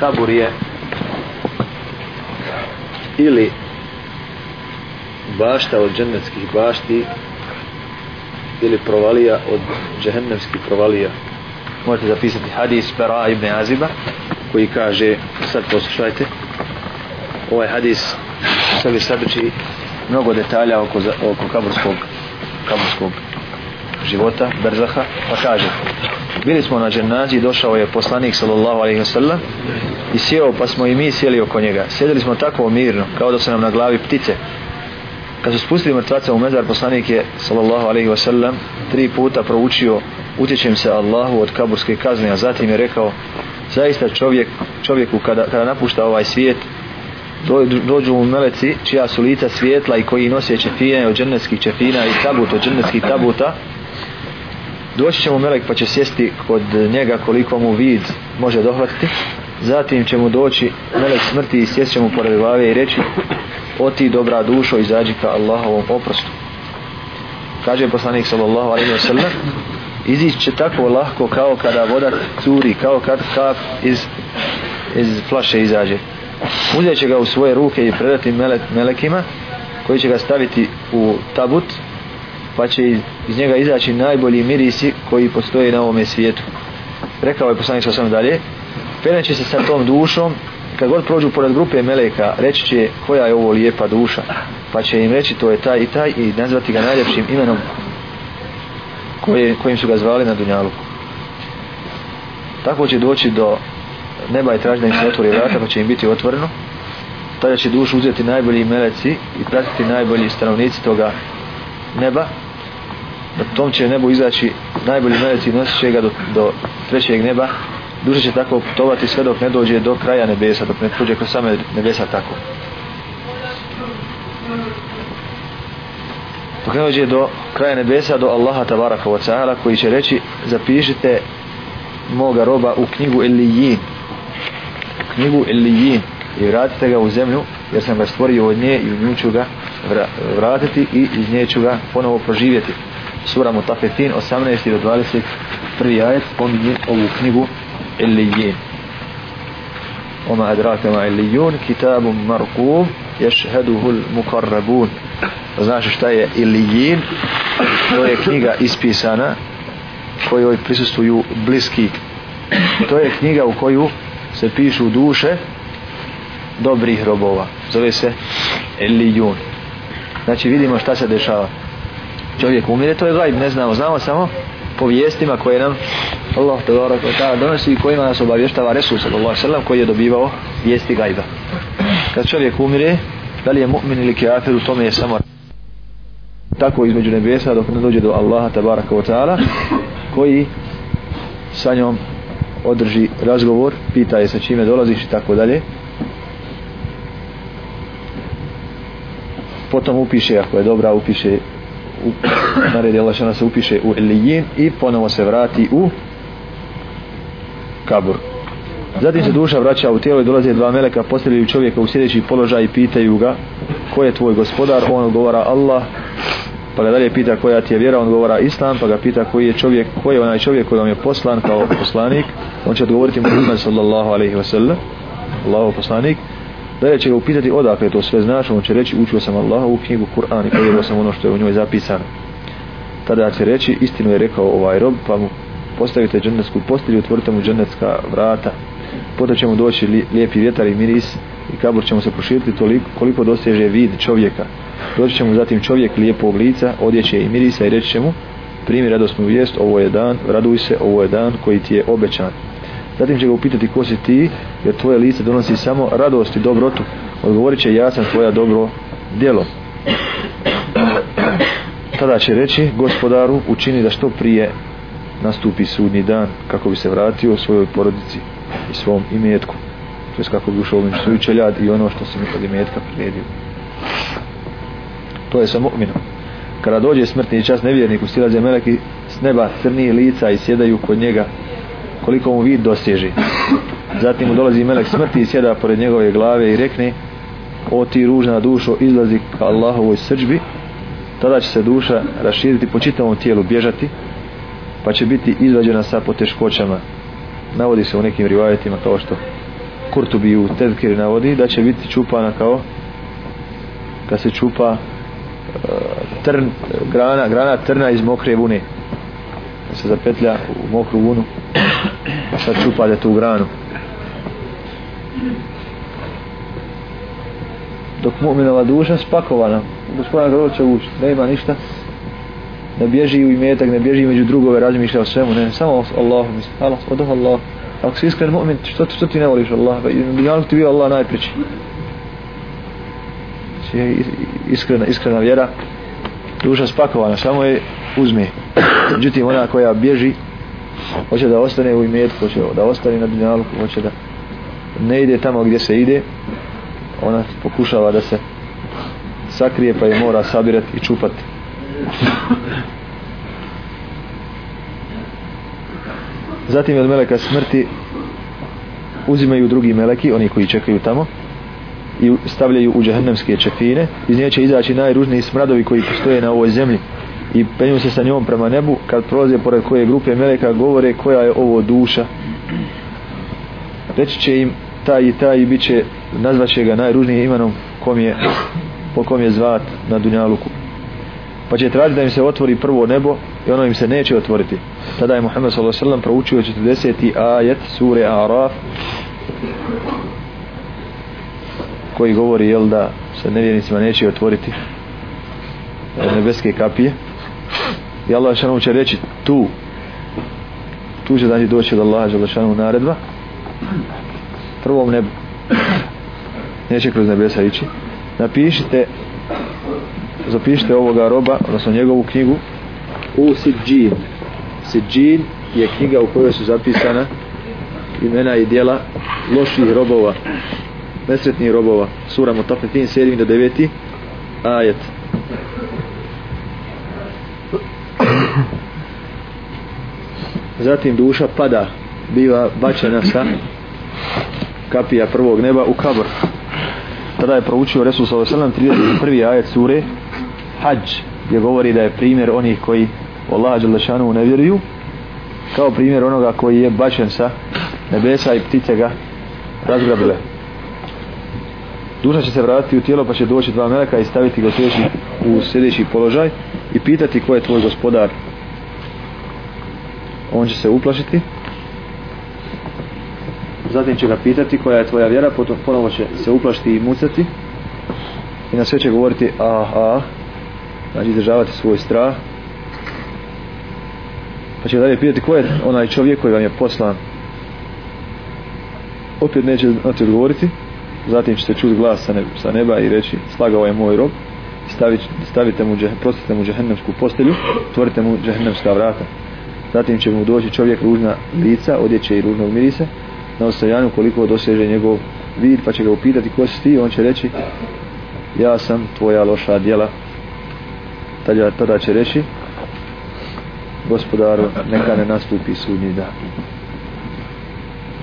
kabur je ili bašta od džennetskih bašti ili provalija od džehennemskih provalija možete zapisati hadis Bera ibn Aziba koji kaže sad poslušajte ovaj hadis sebi sadrči mnogo detalja oko, oko kaburskog kaburskog života Berzaha pa kaže bili smo na dženazi došao je poslanik sallallahu alejhi ve sellem i sjeo pa smo i mi sjeli oko njega sjedili smo tako mirno kao da su nam na glavi ptice kad su spustili mrtvaca u mezar poslanik je sallallahu alejhi ve sellem tri puta proučio utječem se Allahu od kaburske kazne a zatim je rekao zaista čovjek, čovjeku kada, kada napušta ovaj svijet do, dođu mu meleci čija su lica svijetla i koji nose čefine od džennetskih čefina i tabut od džennetskih tabuta doći će mu melek pa će sjesti kod njega koliko mu vid može dohvatiti zatim će mu doći melek smrti i sjest će mu pored glave i reći oti dobra dušo izađi ka Allahovom oprostu kaže poslanik sallallahu alaihi wa sallam izić će tako lahko kao kada voda curi kao kad kap iz, iz flaše izađe uzet će ga u svoje ruke i predati melek, melekima koji će ga staviti u tabut pa će iz, iz njega izaći najbolji mirisi koji postoje na ovome svijetu. Rekao je poslanik sa svojom dalje, peneći se sa tom dušom, kad god prođu pored grupe meleka, reći će koja je ovo lijepa duša, pa će im reći to je taj i taj i nazvati ga najljepšim imenom koje, kojim su ga zvali na Dunjalu. Tako će doći do neba i tražiti da im se otvori vrata, pa će im biti otvoreno. Tada će dušu uzeti najbolji meleci i pratiti najbolji stanovnici toga neba, na tom će nebu izaći najbolji meleci i nosit će ga do, do trećeg neba duže će tako putovati sve dok ne dođe do kraja nebesa dok ne pođe kroz same nebesa tako dok ne dođe do kraja nebesa do Allaha tabaraka wa ta'ala koji će reći zapišite moga roba u knjigu Elijin u knjigu Elijin i vratite ga u zemlju jer sam ga stvorio od nje i u nju ću ga vratiti i iz nje ću ga ponovo proživjeti sura Mutafetin 18. do 21. ajet spominje ovu knjigu Iliyin Oma adrakama Iliyun kitabun markum jašhaduhul mukarrabun znaš šta je Iliyin to je knjiga ispisana kojoj prisustuju bliski to je knjiga u koju se pišu duše dobrih robova zove se Iliyun znači vidimo šta se dešava čovjek umire, to je gajb, ne znamo, znamo samo po vijestima koje nam Allah te dobro koje tada donosi i kojima nas obavještava Resul sallallahu sallam koji je dobivao vijesti gajba. Kad čovjek umire, da li je mu'min ili kafir u tome je samo tako između nebesa dok ne dođe do Allaha te baraka wa ta'ala koji sa njom održi razgovor, pita je sa čime dolaziš i tako dalje. Potom upiše, ako je dobra, upiše naredi Allah se upiše u Ilijin i ponovo se vrati u kabur. Zatim se duša vraća u tijelo i dolaze dva meleka, postavljaju čovjeka u sljedeći položaj i pitaju ga ko je tvoj gospodar, on odgovara Allah, pa ga dalje pita koja ti je vjera, on odgovara Islam, pa ga pita koji je čovjek, koji je onaj čovjek koji vam je poslan kao poslanik, on će odgovoriti Muhammed sallallahu alaihi wa sallam, Allahu poslanik, Dalje će ga upitati odakle to sve znaš, on će reći učio sam Allaha u knjigu Kur'an i povjerio sam ono što je u njoj zapisano. Tada će reći istinu je rekao ovaj rob, pa mu postavite džennetsku postelju, otvorite mu džennetska vrata. Potom će mu doći lijepi vjetar i miris i kabur će mu se proširiti toliko koliko dosježe vid čovjeka. Doći će mu zatim čovjek lijepog lica, odjeće i mirisa i reći će mu primi radosnu vijest, ovo je dan, raduj se, ovo je dan koji ti je obećan. Zatim će ga upitati ko si ti, jer tvoje lice donosi samo radost i dobrotu. Odgovorit će ja sam tvoja dobro djelo. Tada će reći gospodaru učini da što prije nastupi sudnji dan kako bi se vratio svojoj porodici i svom imetku. To je kako bi ušao ovim svoju čeljad i ono što se mi kod imetka prijedio. To je sa mu'minom. Kada dođe smrtni čas nevjerniku, stilaze meleki s neba crnije lica i sjedaju kod njega koliko mu vid dosježi. Zatim mu dolazi melek smrti i sjeda pored njegove glave i rekne o ti ružna dušo izlazi ka Allahovoj srđbi tada će se duša raširiti po čitavom tijelu bježati pa će biti izvađena sa poteškoćama navodi se u nekim rivajetima kao što Kurtubi u Tedkiri navodi da će biti čupana kao da se čupa e, trn, grana, grana trna iz mokre vune se zapetlja u mokru vunu pa sad čupalja tu granu dok mu'minova duša spakovana gospodina grobu će ući, ne ima ništa ne bježi u imetak, ne bježi među drugove, razmišlja o svemu, ne, samo Allah, Allah, odoh Allah ako si iskren mu'min, što, što ti ne voliš Allah dijalog ti bio Allah najpreći znači, iskrena, iskrena vjera duša spakovana, samo je uzme međutim ona koja bježi hoće da ostane u imet hoće da ostane na dunjalu hoće da ne ide tamo gdje se ide ona pokušava da se sakrije pa je mora sabirati i čupati zatim od meleka smrti uzimaju drugi meleki oni koji čekaju tamo i stavljaju u džahnemske čefine iz nje će izaći najružniji smradovi koji postoje na ovoj zemlji i penju se sa njom prema nebu kad prolaze pored koje grupe meleka govore koja je ovo duša reći će im taj i taj i bit će nazvaće ga najružnijim imenom kom je, po kom je zvat na Dunjaluku pa će tražiti da im se otvori prvo nebo i ono im se neće otvoriti tada je Muhammed s.a.v. proučio 40. ajet sure Araf koji govori jel da se nevjernicima neće otvoriti nebeske kapije i Allah šanom će reći tu tu će znači doći od Allaha Đelešanu naredba prvom nebu neće kroz nebesa ići napišite zapišite ovoga roba odnosno njegovu knjigu u Sidžin Sidžin je knjiga u kojoj su zapisana imena i dijela loših robova nesretnih robova sura Mutafetin 7. do 9. ajet zatim duša pada biva bačena sa kapija prvog neba u kabr tada je proučio Resul sa 31. ajet sure hađ gdje govori da je primjer onih koji Allah Đelešanu ne vjeruju kao primjer onoga koji je bačen sa nebesa i ptice ga razgrabile duša će se vratiti u tijelo pa će doći dva meleka i staviti ga u sljedeći položaj i pitati ko je tvoj gospodar on će se uplašiti zatim će ga pitati koja je tvoja vjera potom ponovo će se uplašiti i mucati i na sve će govoriti aha znači izdržavati svoj strah pa će ga dalje pitati ko je onaj čovjek koji vam je poslan opet neće znati odgovoriti zatim će se čuti glas sa, neba, sa neba i reći slagao je moj rob stavite mu, stavite mu, prostite mu džehennemsku postelju otvorite mu džehennemska vrata Zatim će mu doći čovjek ružna lica, odjeće i ružnog mirisa, na ostajanju koliko doseže njegov vid, pa će ga upitati ko si ti, on će reći, ja sam tvoja loša djela. Tada, tada će reći, gospodaru, neka ne nastupi sudnji dan.